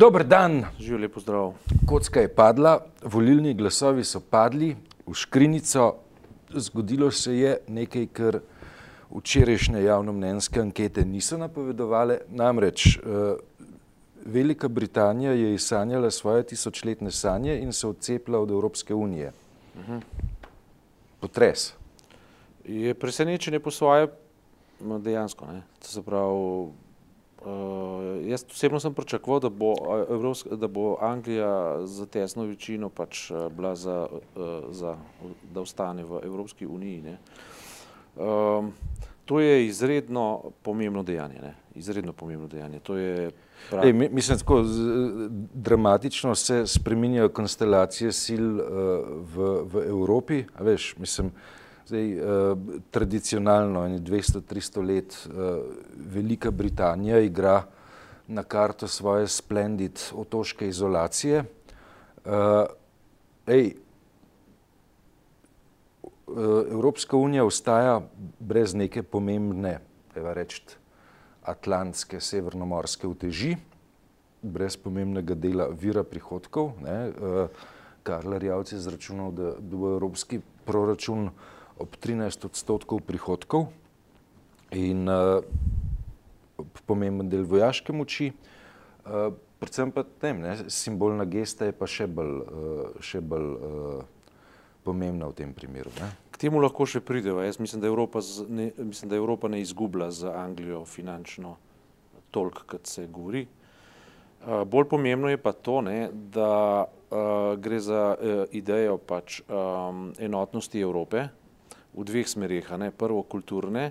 Dober dan. Živijo lepo zdrav. Kocka je padla, volilni glasovi so padli v škrinico. Zgodilo se je nekaj, kar včerajšnje javnomnenjske ankete niso napovedovale. Namreč Velika Britanija je izsanjala svoje tisočletne sanje in se odcepila od Evropske unije. Potres. Je presenečenje po svoje dejansko, ne. To se pravi, jaz osebno sem pričakoval, da bo da bo Anglija s tesno večino pač bila za, za, da ostane v Evropski uniji, ne. To je izredno pomembno dejanje, ne, izredno pomembno dejanje, to je Ej, mislim tako, dramatično se spreminjajo konstelacije sil v, v Evropi, a veš, mislim, zdaj tradicionalno ene dvesto, tristo let Velika Britanija igra na karto svoje splendid otoške izolacije. Ej, Evropska unija ostaja brez neke pomembne, dajva reči, atlantske severnomorske uteži, brez pomembnega dela vira prihodkov, ne, Karl Erjavec je izračunal, da, da bo evropski proračun ob trinajst odstotkov prihodkov in pomemben del vojaške moči, predvsem pa tem, ne, simbolna gesta je pa še bolj, še bolj pomembna v tem primeru, ne. K temu lahko še prideva, jaz mislim, da Evropa z, ne, mislim, da Evropa ne izgublja z Anglijo finančno toliko, kot se govori. bolj pomembno je pa to, ne, da gre za idejo pač enotnosti Evrope v dveh smereh, a ne, prvo kulturne,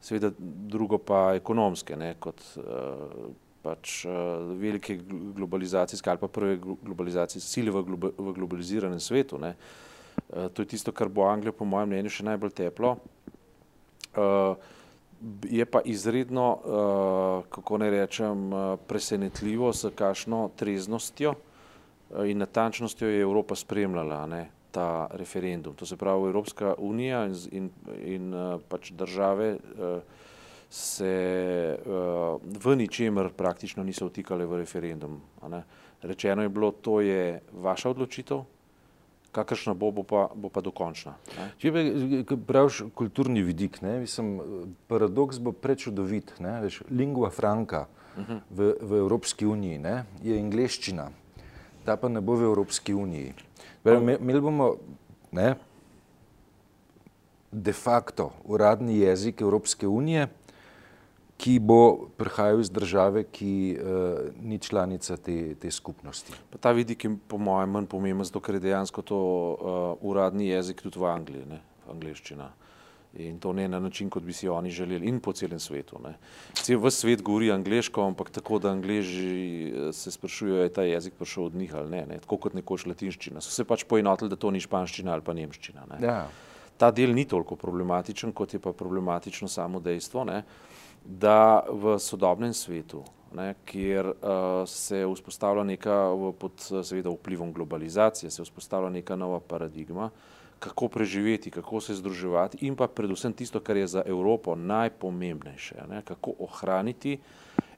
seveda drugo pa ekonomske, ne, kot pač velike globalizacijske ali pa prve globalizacijske sile v v globaliziranem svetu, ne. To je tisto, kar bo Anglijo po mojem mnenju še najbolj teplo. Je pa izredno, kako naj rečem, presenetljivo, s kakšno treznostjo in natančnostjo je Evropa spremljala, ne, ta referendum, to se pravi Evropska unija in, in pač države se v ničemer praktično niso vtikale v referendum. Rečeno je bilo, to je vaša odločitev, kakršna bo, bo pa, bo pa dokončna, ne. Če pa, praviš kulturni vidik, ne, mislim, paradoks bo prečudovit, ne, veš, lingua franca v, v Evropski uniji, ne, je angleščina, ta pa ne bo v Evropski uniji. imeli bomo, ne, de facto uradni jezik Evropske unije, ki bo prihajal iz države, ki ni članica te, te skupnosti. Pa ta vidik je po mojem manj pomemben, zato ker je dejansko to uradni jezik tudi v Angliji, ne, angleščina. In to ne na način, kot bi si oni želeli, in po celem svetu, ne. Saj ves svet govori angleško, ampak tako, da Angleži se sprašujejo, je ta jezik prišel od njih ali ne, ne, tako kot nekoč latinščina, so se pač poenotili, da to ni španščina ali pa nemščina, ne. Ja. Ta del ni toliko problematičen, kot je pa problematično samo dejstvo, ne, da v sodobnem svetu, ne, kjer se vzpostavlja neka pod seveda vplivom globalizacije se vzpostavlja neka nova paradigma, kako preživeti, kako se združevati in pa predvsem tisto, kar je za Evropo najpomembnejše, ne, kako ohraniti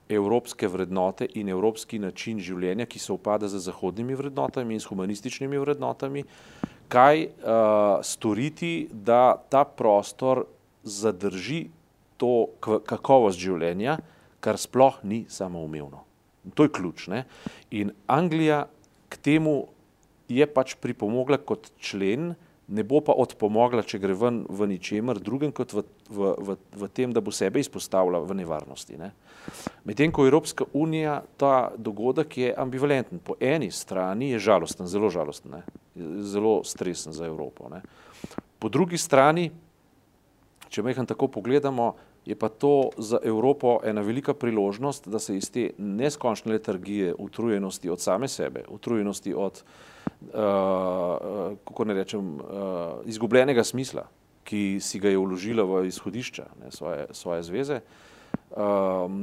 evropske vrednote in evropski način življenja, ki sovpada z zahodnimi vrednotami in s humanističnimi vrednotami, kaj storiti, da ta prostor zadrži to kakovost življenja, kar sploh ni samoumevno. To je ključ, ne. In Anglija k temu je pač pripomogla kot člen, ne bo pa odpomogla, če gre ven v ničemer drugem kot v, v, v, v tem, da bo sebe izpostavila v nevarnosti, ne. Medtem ko Evropska unija, ta dogodek je ambivalenten, po eni strani je žalosten, zelo žalosten, ne, zelo stresen za Evropo, ne. Po drugi strani, če majhno tako pogledamo, je pa to za Evropo ena velika priložnost, da se iz te neskončne letargije, utrujenosti od same sebe, utrujenosti od kako naj rečem, izgubljenega smisla, ki si ga je vložila v izhodišča, ne, svoje, svoje zveze,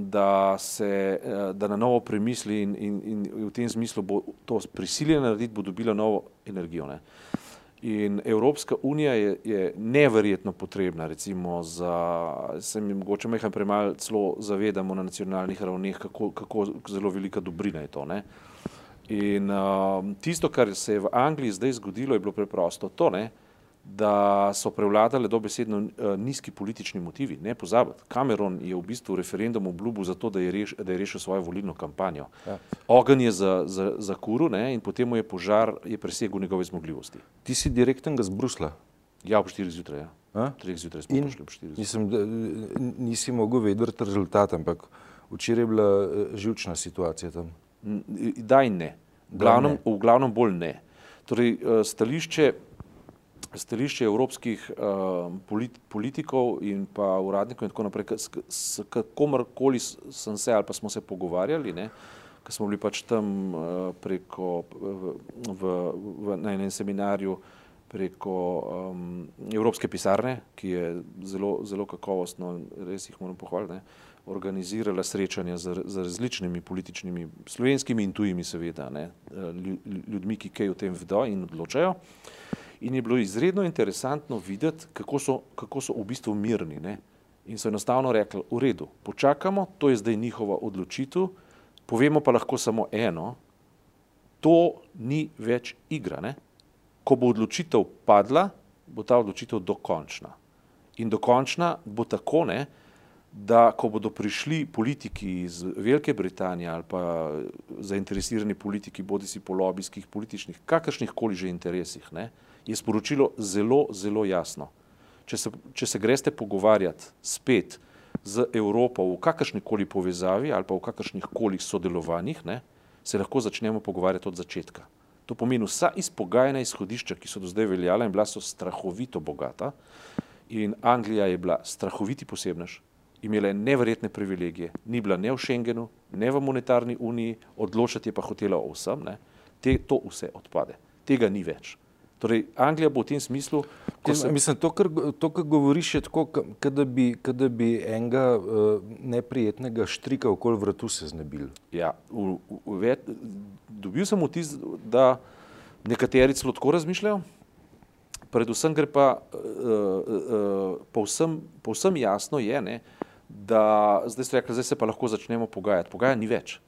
da se, da na novo premisli in, in, in v tem smislu bo to prisiljena narediti, bo dobila novo energijo, ne. In Evropska unija je, je neverjetno potrebna, recimo, za, se mi mogoče mehaj premalo celo zavedamo na nacionalnih ravneh, kako, kako zelo velika dobrina je to. Ne? In uh, tisto, kar se je v Angliji zdaj zgodilo, je bilo preprosto to, ne? da so prevladale dobesedno uh, nizki politični motivi. Ne pozabiti, Cameron je v bistvu referendum obljubil za to, da je, reš, da je rešil svojo volilno kampanjo. Ja. Ogen je za, za, za kuru ne? in potem mu je požar je presegel njegove zmogljivosti. Ti si direktnega z Brusla? Ja, ob 4 zjutraj. Ja. Treh zjutraj smo prišli ob 4 zjutraj. Mislim, da nisi mogel vedeti rezultat, ampak včeraj je bila živčna situacija tam. Da in ne. V glavnem, v glavnem bolj ne. Torej, stališče stališče evropskih uh, polit, politikov in pa uradnikov in tako naprej, s komorkoli sem se ali pa smo se pogovarjali, ker smo bili pač tam uh, preko v, v, v, na enem seminarju preko um, Evropske pisarne, ki je zelo, zelo kakovostno, res jih moram pohvaliti, organizirala srečanja z, z različnimi političnimi, slovenskimi in tujimi seveda, ne, ljudmi, ki kaj o tem vedo in odločajo. In je bilo izredno interesantno videti, kako so, kako so v bistvu mirni. Ne? In so enostavno rekli, v redu, počakamo, to je zdaj njihova odločitev, povemo pa lahko samo eno, to ni več igra. Ne? Ko bo odločitev padla, bo ta odločitev dokončna. In dokončna bo tako, ne, da ko bodo prišli politiki iz Velike Britanije ali pa zainteresirani politiki, bodi si po lobijskih, političnih, kakršnih koli že interesih, ne, je sporočilo zelo, zelo jasno. Če se, če se greste pogovarjati spet z Evropo v kakršni koli povezavi ali pa v kakršnih koli sodelovanjih, ne, se lahko začnemo pogovarjati od začetka. To pomeni vsa izpogajena izhodišča, ki so do zdaj veljala in bila so strahovito bogata in Anglija je bila strahoviti posebnež, imela je neverjetne privilegije, ni bila ne v Schengenu, ne v monetarni uniji, odločati je pa hotela o vsem, ne, te, to vse odpade. Tega ni več. Torej, Anglija bo v tem smislu. Se... Mislim, to, kar, to, kar govoriš, je tako, da bi, bi enega uh, neprijetnega štrika okoli vratu se znebil. Ja, v, v, v, dobil sem vtis, da nekateri celo tako razmišljajo. Predvsem gre pa uh, uh, povsem, povsem jasno je, ne, da zdaj ste rekli, zdaj se pa lahko začnemo pogajati. Pogajanja ni več.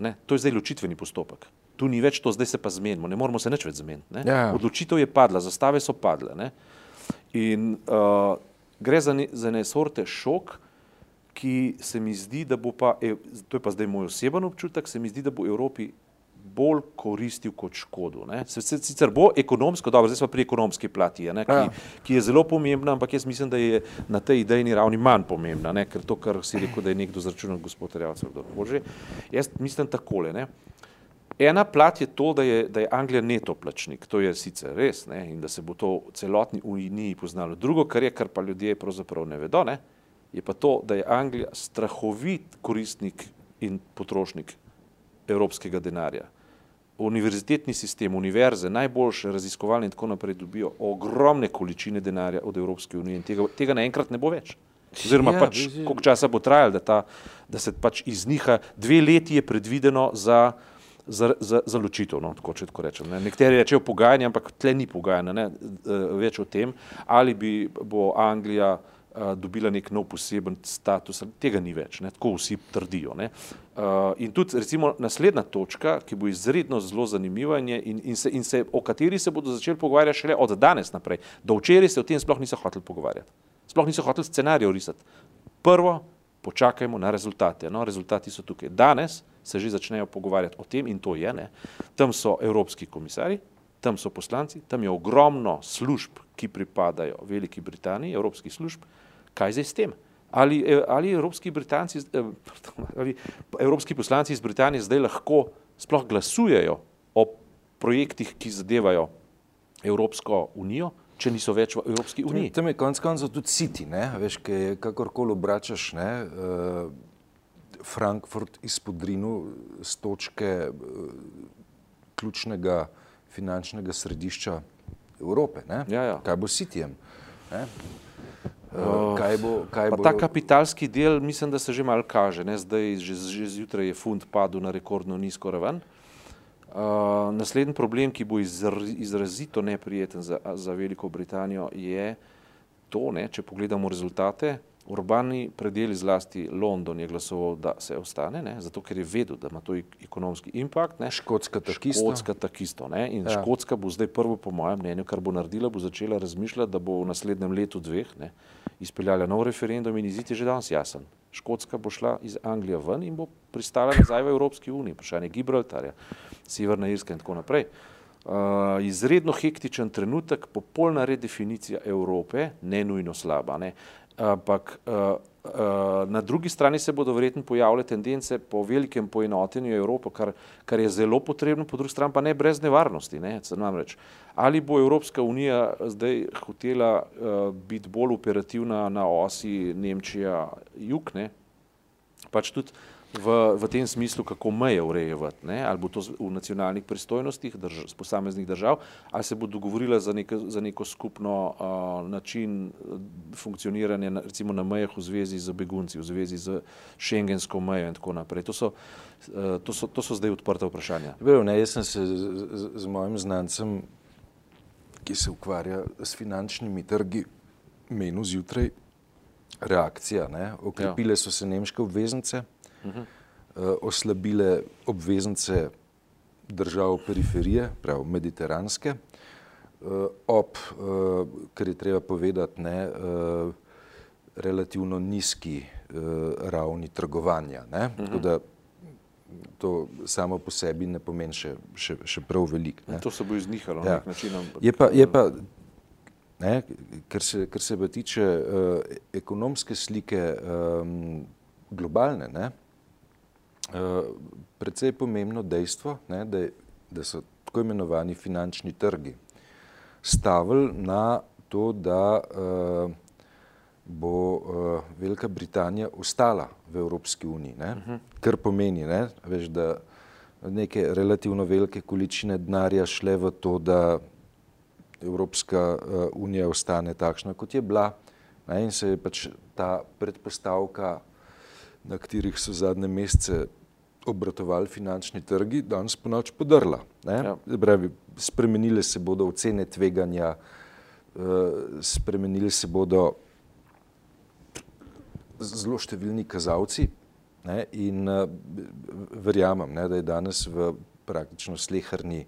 Ne, to je zdaj ločitveni postopek tu ni več to, zdaj se pa zmenimo, ne moramo se nič več zmeniti. Ja. Odločitev je padla, zastave so padle. Ne? In uh, gre za, ne, za ne sorte šok, ki se mi zdi, da bo pa, e, to je pa zdaj moj oseben občutek, se mi zdi, da bo Evropi bolj koristil kot škodo. Se, se, sicer bo ekonomsko, dobro, zdaj smo pri ekonomski plati, ne, ki, ja. ki je zelo pomembna, ampak jaz mislim, da je na tej idejni ravni manj pomembna, ne, ker to, kar si rekel, da je nekdo zračunal gospod Rjavcev, jaz mislim takole. Ne. Ena plat je to, da je, da je Anglija neto plačnik, to je sicer res ne, in da se bo to v celotni uniji poznalo. Drugo, kar je, kar pa ljudje pravzaprav ne vedo, ne, je pa to, da je Anglija strahovit koristnik in potrošnik evropskega denarja. Univerzitetni sistem, univerze, najboljše raziskovalne in tako naprej dobijo ogromne količine denarja od Evropske unije in tega, tega naenkrat ne bo več. Oziroma, ja, pač, koliko časa bo trajalo, da, ta, da se pač iz njih dve leti je predvideno za za, za, za ločitev. No, tako, tako rečem, ne. Nekateri rečejo pogajanje, ampak tle ni pogajanje, ne, e, več o tem, ali bi bo Anglija uh, dobila nek nov poseben status, tega ni več, ne, tako vsi trdijo. Ne. Uh, in tudi recimo naslednja točka, ki bo izredno zelo zanimiva in, in, se, in se, o kateri se bodo začeli pogovarjati šele od danes naprej. Do včeraj se o tem sploh niso hoteli pogovarjati. Sploh niso hoteli scenarijev risati. Prvo, počakajmo na rezultate. No, rezultati so tukaj. Danes se že začnejo pogovarjati o tem in to je. Ne. Tam so evropski komisari, tam so poslanci, tam je ogromno služb, ki pripadajo Veliki Britaniji, evropskih služb. Kaj zdaj s tem? Ali, ali, evropski eh, ali evropski poslanci iz Britanije zdaj lahko sploh glasujejo o projektih, ki zadevajo Evropsko unijo, če niso več v Evropski uniji? Tam je konec koncev tudi City, ne? veš, kaj kakorkoli obračaš. Ne? Uh, Frankfurt izpodrinil z točke uh, ključnega finančnega središča Evrope. Ja, ja. Kaj bo s Cityjem? Uh, kaj bo, kaj bo... Ta kapitalski del, mislim, da se že malo kaže. Ne? Zdaj, že, že zjutraj je fund padel na rekordno nizko raven. Uh, naslednji problem, ki bo izr, izrazito neprijeten za, za Veliko Britanijo, je to, ne, če pogledamo rezultate, urbani predeli, zlasti London, je glasoval, da se ostane, ne, zato ker je vedel, da ima to ekonomski impakt. Ne. Škotska takisto. Škotska takisto. Ne, in ja. Škotska bo zdaj prvo, po mojem mnenju, kar bo naredila, bo začela razmišljati, da bo v naslednjem letu dveh ne, izpeljala nov referendum in izid je že danes jasen. Škotska bo šla iz Anglije ven in bo pristala nazaj v Evropski uniji, vprašanje Gibraltarja, Severna Irska in tako naprej. Uh, izredno hektičen trenutek, popolna redefinicija Evrope, ne nujno slaba. Ne ampak uh, uh, na drugi strani se bodo verjetno pojavile tendence po velikem poenotenju Evrope, kar, kar je zelo potrebno, po drugi strani pa ne brez nevarnosti. Ne, namreč, ali bo Evropska unija zdaj hotela uh, biti bolj operativna na osi Nemčija-Jug, pač tudi v, v tem smislu, kako meje urejevati, ne? ali bo to v nacionalnih pristojnostih drž, posameznih držav, ali se bo dogovorila za, nek, za neko skupno uh, način funkcioniranja na, recimo na mejah v zvezi z begunci, v zvezi z šengensko mejo in tako naprej. To so, uh, to so, to so zdaj odprta vprašanja. Bil, ne, jaz sem se z, z, z mojim znancem, ki se ukvarja s finančnimi trgi, menil zjutraj reakcija. Ne? Okrepile so se nemške obveznice, uh, oslabile obveznice držav periferije, prav mediteranske, uh, ob, uh, kar je treba povedati, ne, uh, relativno nizki uh, ravni trgovanja. Ne, uh -huh. Tako da to samo po sebi ne pomeni še, še, še prav veliko. To se bo iznihalo ja. na nek način. Ampak... Je pa, je pa ne, ker, se, ker se pa tiče uh, ekonomske slike um, globalne, ne, precej pomembno dejstvo, ne, da, je, da so tako imenovani finančni trgi stavili na to, da uh, bo uh, Velika Britanija ostala v Evropski uniji, ne, uh -huh. kar pomeni, ne, veš, da neke relativno velike količine denarja šle v to, da Evropska uh, unija ostane takšna, kot je bila ne, in se je pač ta predpostavka, na katerih so zadnje mesece obratovali finančni trgi, danes po noč podrla. Ja. Pravi, spremenile se bodo ocene tveganja, uh, spremenili se bodo zelo številni kazalci ne, in uh, verjamem, ne, da je danes v praktično slehrni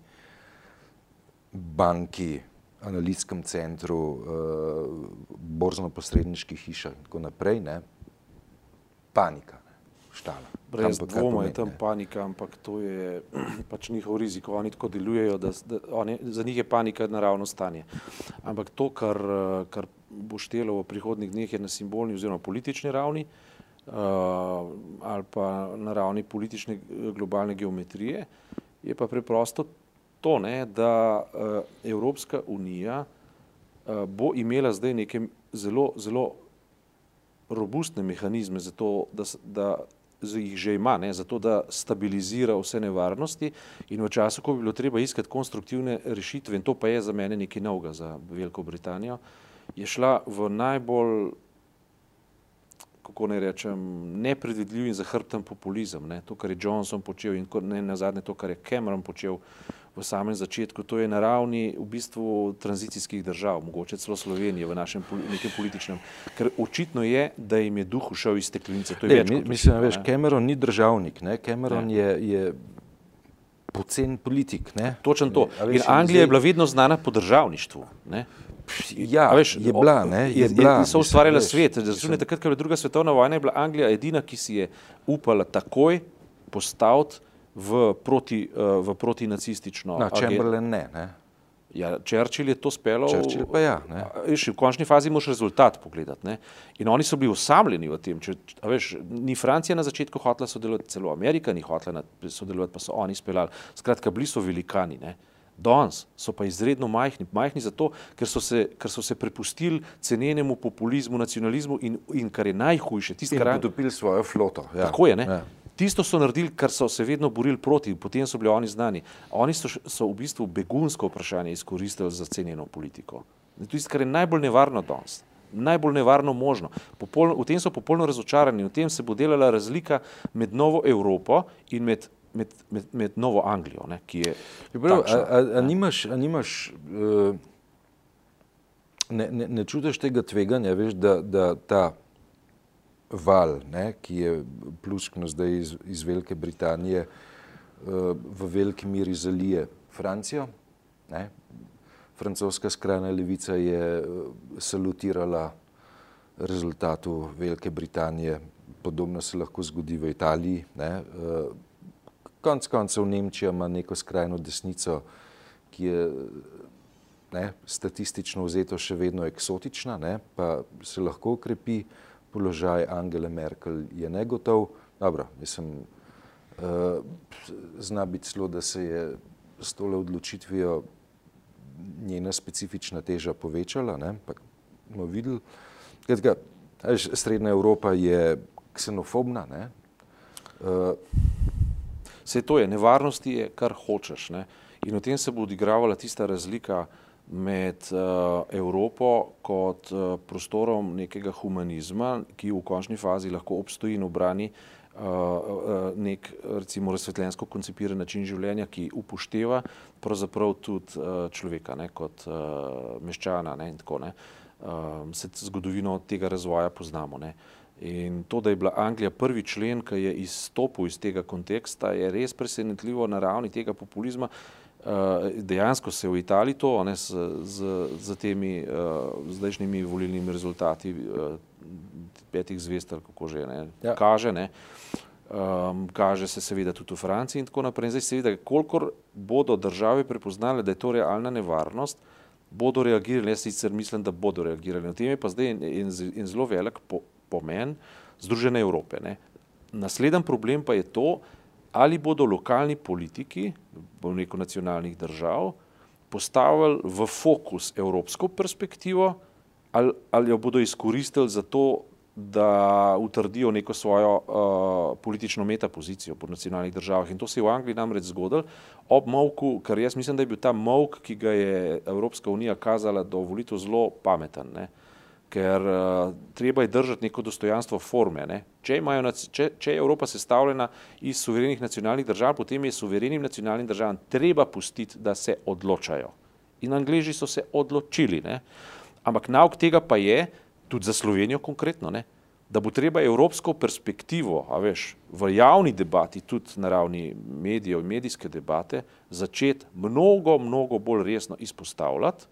banki, analitskem centru, uh, borzno-posredniških hišah in tako naprej, ne, panika štala. Brez dvoma je tam ne. panika, ampak to je pač njihov rizik. Oni tako delujejo, da, da oni, za njih je panika naravno stanje. Ampak to, kar, kar bo štelo v prihodnih dneh, je na simbolni oziroma politični ravni uh, ali pa na ravni politične globalne geometrije, je pa preprosto to, ne, da uh, Evropska unija uh, bo imela zdaj neke zelo, zelo robustne mehanizme za to, da, da jih že ima, ne, zato da stabilizira vse nevarnosti in v času, ko bi bilo treba iskati konstruktivne rešitve, in to pa je za mene nekaj novega za Veliko Britanijo, je šla v najbolj, kako ne rečem, nepredvidljiv in zahrbten populizem. Ne, to, kar je Johnson počel in ne na zadnje to, kar je Cameron počel v samem začetku, to je na ravni v bistvu tranzicijskih držav, mogoče celo Slovenije v našem nekem političnem, ker očitno je, da jim je duh ušel iz steklenice. To je ne, več mi, mislim, veš, Cameron ni državnik, ne? Cameron ne. je, je pocen politik. Ne? Točen to. Ne, in Anglija zdaj... je bila vedno znana po državništvu. Ne? Ja, veš, je bila, ne, je, je bila. So ustvarjala svet. Zračune, takrat, ko je bila druga svetovna vojna, je bila Anglija edina, ki si je upala takoj postaviti v, proti, uh, v protinacistično. Na Chamberlain ne. ne. Ja, Churchill je to spelo. Churchill pa ja. Še v končni fazi moraš rezultat pogledati. Ne? In oni so bili osamljeni v tem. Če, veš, ni Francija na začetku hotela sodelovati, celo Amerika ni hotela sodelovati, pa so oni speljali. Skratka, bili so velikani. Ne? Danes so pa izredno majhni, majhni zato, ker so se, ker so se prepustili cenenemu populizmu, nacionalizmu in, in kar je najhujše, tisto, kar je dobili svojo floto. Ja. Tako je, ne? Ja. Tisto so naredili, kar so se vedno borili proti, potem so bili oni znani. Oni so, so v bistvu begunsko vprašanje izkoristili za cenjeno politiko. To je tisto, kar je najbolj nevarno danes, najbolj nevarno možno. Popolno, v tem so popolno razočarani, v tem se bo delala razlika med novo Evropo in med med, med, med Novo Anglijo, ne, ki je. Prav, a, a, a nimaš, a nimaš uh, ne, ne, ne čutiš tega tveganja, veš, da, da ta val, ne, ki je pluskno zdaj iz, iz Velike Britanije, uh, v veliki miri zalije Francijo. Ne. Francoska skrajna levica je salutirala rezultatu Velike Britanije, podobno se lahko zgodi v Italiji. Ne. Konec koncev Nemčija ima neko skrajno desnico, ki je ne, statistično vzeto še vedno eksotična, ne, pa se lahko ukrepi. Položaj Angele Merkel je negotov. Dobro, mislim, uh, zna biti celo, da se je s tole odločitvijo njena specifična teža povečala. Ne, pa bomo videli. Kratka, Srednja Evropa je ksenofobna. Ne? Uh, Vse to je, nevarnosti je, kar hočeš. Ne? In v tem se bo odigravala tista razlika med uh, Evropo kot uh, prostorom nekega humanizma, ki v končni fazi lahko obstoji in obrani uh, nek, recimo, razsvetljensko koncipiran način življenja, ki upošteva pravzaprav tudi človeka ne? kot meščana ne? in tako um, se zgodovino tega razvoja poznamo. Ne. In to, da je bila Anglija prvi člen, ki je izstopil iz tega konteksta, je res presenetljivo na ravni tega populizma. Uh, dejansko se v Italiji to ne, z, z, z temi uh, zdajšnjimi volilnimi rezultati uh, petih zvest, kako že ne, ja. kaže. Ne. Um, kaže se seveda tudi v Franciji in tako naprej. Zdaj seveda, kolikor bodo države prepoznale, da je to realna nevarnost, bodo reagirali, jaz sicer mislim, da bodo reagirali. Na tem je pa zdaj in, in, in zelo velik po, pomen Združene Evrope. Ne. Naslednji problem pa je to, ali bodo lokalni politiki, bom rekel nacionalnih držav, postavili v fokus evropsko perspektivo ali, ali jo bodo izkoristili za to, da utrdijo neko svojo uh, politično metapozicijo po nacionalnih državah. In to se je v Angliji namreč zgodilo ob molku, ker jaz mislim, da je bil ta molk, ki ga je Evropska unija kazala do volitev, zelo pameten. Ne? Ker uh, treba je držati neko dostojanstvo forme. Ne? Če, imajo, če, če je Evropa sestavljena iz suverenih nacionalnih držav, potem je suverenim nacionalnim državam treba pustiti, da se odločajo. In Angliži so se odločili. Ne? Ampak nauk tega pa je, tudi za Slovenijo konkretno, ne, da bo treba evropsko perspektivo, a veš, v javni debati, tudi na ravni medijev in medijske debate, začeti mnogo, mnogo bolj resno izpostavljati,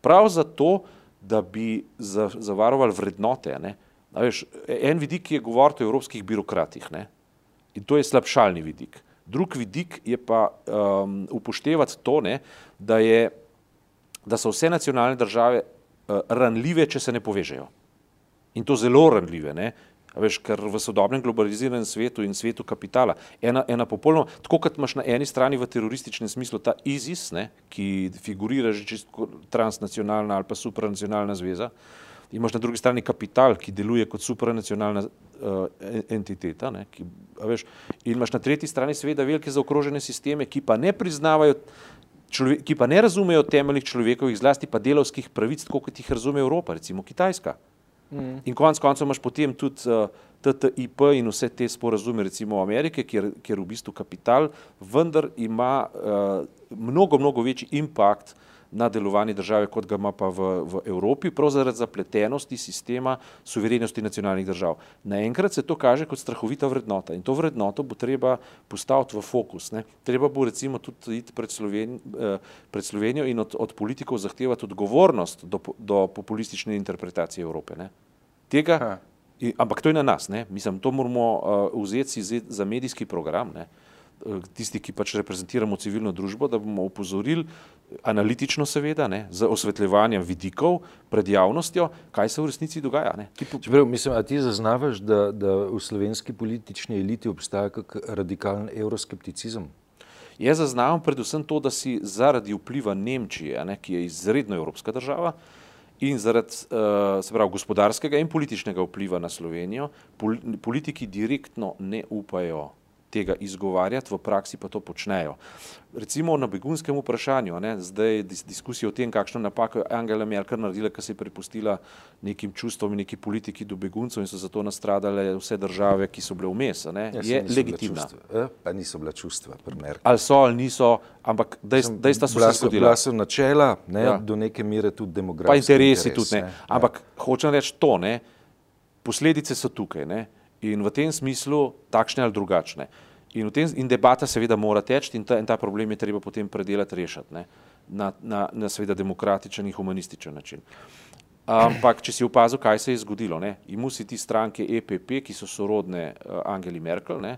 prav zato, da bi zavarovali vrednote. Ne. A veš, en vidik je govoriti o evropskih birokratih ne, in to je slabšalni vidik. Drug vidik je pa um, upoštevati to, ne, da, je, da so vse nacionalne države uh, ranljive, če se ne povežejo in to zelo ranljive. Ne? Veš, ker v sodobnem globaliziranem svetu in svetu kapitala, ena, ena popolnoma, tako kot imaš na eni strani v terorističnem smislu ta ISIS, ne, ki figurira že čisto transnacionalna ali pa supranacionalna zveza, imaš na drugi strani kapital, ki deluje kot supranacionalna uh, entiteta, ne, ki, veš, in imaš na tretji strani seveda velike zaokrožene sisteme, ki pa ne priznavajo, človek, ki pa ne razumejo temeljnih človekovih, zlasti pa delovskih pravic, kot jih razume Evropa, recimo Kitajska. Mm. In konec koncev imaš potem tudi uh, eh, TTIP in vse te sporazume, recimo Amerike, kjer, kjer v bistvu kapital vendar ima uh, mnogo, mnogo večji impact na delovanje države, kot ga ima pa v, v Evropi, prav zaradi zapletenosti sistema suverenosti nacionalnih držav. Naenkrat se to kaže kot strahovita vrednota in to vrednoto bo treba postaviti v fokus. Ne. Treba bo recimo tudi iti pred, Sloven, eh, pred Slovenijo in od, od politikov zahtevati odgovornost do, do populistične interpretacije Evrope. Ne. Tega, ampak to je na nas, ne. mislim, to moramo uh, vzeti za medijski program. Ne. Tisti, ki pač reprezentiramo civilno družbo, da bomo upozorili analitično seveda, ne, z osvetljevanjem vidikov pred javnostjo, kaj se v resnici dogaja. Čeprav, mislim, a ti zaznavaš, da, da v slovenski politični eliti obstaja kak radikalen euroskepticizem? Jaz zaznavam predvsem to, da si zaradi vpliva Nemčije, ne, ki je izredno evropska država, in zaradi uh, pravi, gospodarskega in političnega vpliva na Slovenijo, politiki direktno ne upajo tega izgovarjati, v praksi pa to počnejo. Recimo na begunskem vprašanju, ne, zdaj dis, diskusija o tem, kakšno napako je Angela Merkel naredila, ker se je prepustila nekim čustvom in neki politiki do beguncev in so zato nastradale vse države, ki so bile vmes, ne, Ja, je legitimna. čustva. Eh, Pa niso bila čustva pri Merkel. Ali so ali niso, ampak dejst, dejstva so Bila se zgodila. Bila so načela, ne, Ja. ja. do neke mere tudi demografske. pa interesi interes, tudi ne. Ampak hočem reči to, ne, posledice so tukaj ne, in v tem smislu takšne ali drugačne. In, tem, in debata seveda mora teči in ta, in ta problem je treba potem predelati, rešiti ne, na, na, na seveda demokratičen in humanističen način. Ampak, če si opazil, kaj se je zgodilo, ne, imu si ti stranke EPP, ki so sorodne uh, Angeli Merkel, ne,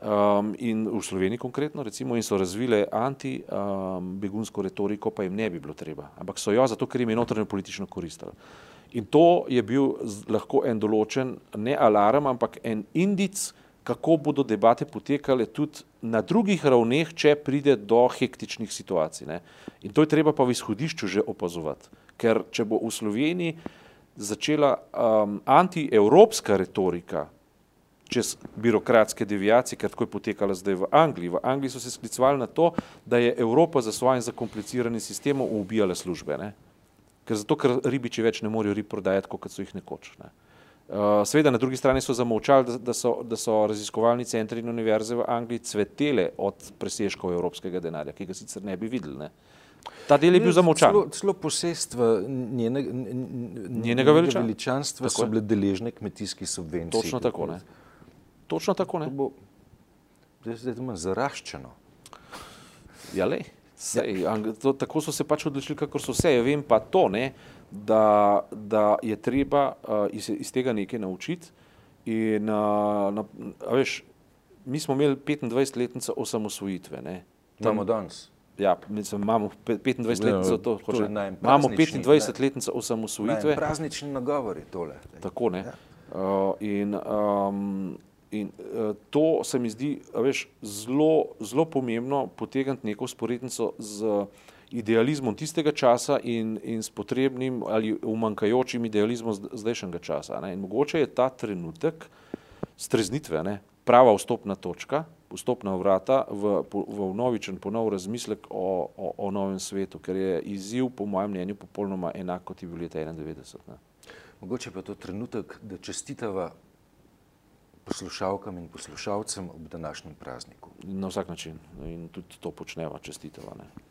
um, in v Sloveniji konkretno, recimo, in so razvile anti-begunsko um, retoriko, pa jim ne bi bilo treba. Ampak so jo zato, ker jim je notranje politično koristilo. In to je bil lahko en določen, ne alarm, ampak en indic, kako bodo debate potekale tudi na drugih ravneh, če pride do hektičnih situacij. Ne. In to je treba pa v izhodišču že opazovati. Ker če bo v Sloveniji začela um, antievropska retorika, čez birokratske deviacije, ker tako je potekala zdaj v Angliji. V Angliji so se sklicovali na to, da je Evropa za svojim zakompliciranim sistemom ubijala službe. Ne? Ker zato, ker ribiči več ne morejo rib prodajati, kot so jih nekoč. Ne? Uh, Sveda, na drugi strani so zamovčali, da, da, so, da so raziskovalni centri in univerze v Angliji cvetele od presežkov evropskega denarja, ki ga sicer ne bi videli. Ne? Ta del je bil zamovčan. Celo, celo posestva njene, Njenega veliča- veličanstva Tako so bile deležne kmetijskih subvencij. Točno tako. Ne? Točno tako. Ne? To bo, zdaj, zaraščeno. Ja, lej, sej, ja. to, tako so se pač odločili, kako so se. Ja, vem pa to, ne, da, da je treba uh, iz, iz tega nekaj naučiti. In, uh, na, veš, mi smo imeli 25-letnico osamosvojitve. Ne, Imamo danes. Ja, mislim, imamo pe- 25 Gledano, let za to, to je hoče- imamo praznični, 25 letnico osamosvojitve. Ne, praznični nagovori tole. Tako ne. Uh, in um, in uh, to se mi zdi, veš, zelo, zelo pomembno potegniti neko sporednico z idealizmom tistega časa in, in s potrebnim ali umankajočim idealizmom zd- zdajšnjega časa. Ne. In mogoče je ta trenutek streznitve, ne, prava vstopna točka, vstopna vrata v, v novičen ponov razmislek o, o, o novem svetu, ker je izziv, po mojem mnenju, popolnoma enak kot je bil leta 91. Ne. Mogoče pa je to trenutek, da čestitava poslušalkam in poslušalcem ob današnjem prazniku. Na vsak način in tudi to počneva, čestitava. Ne.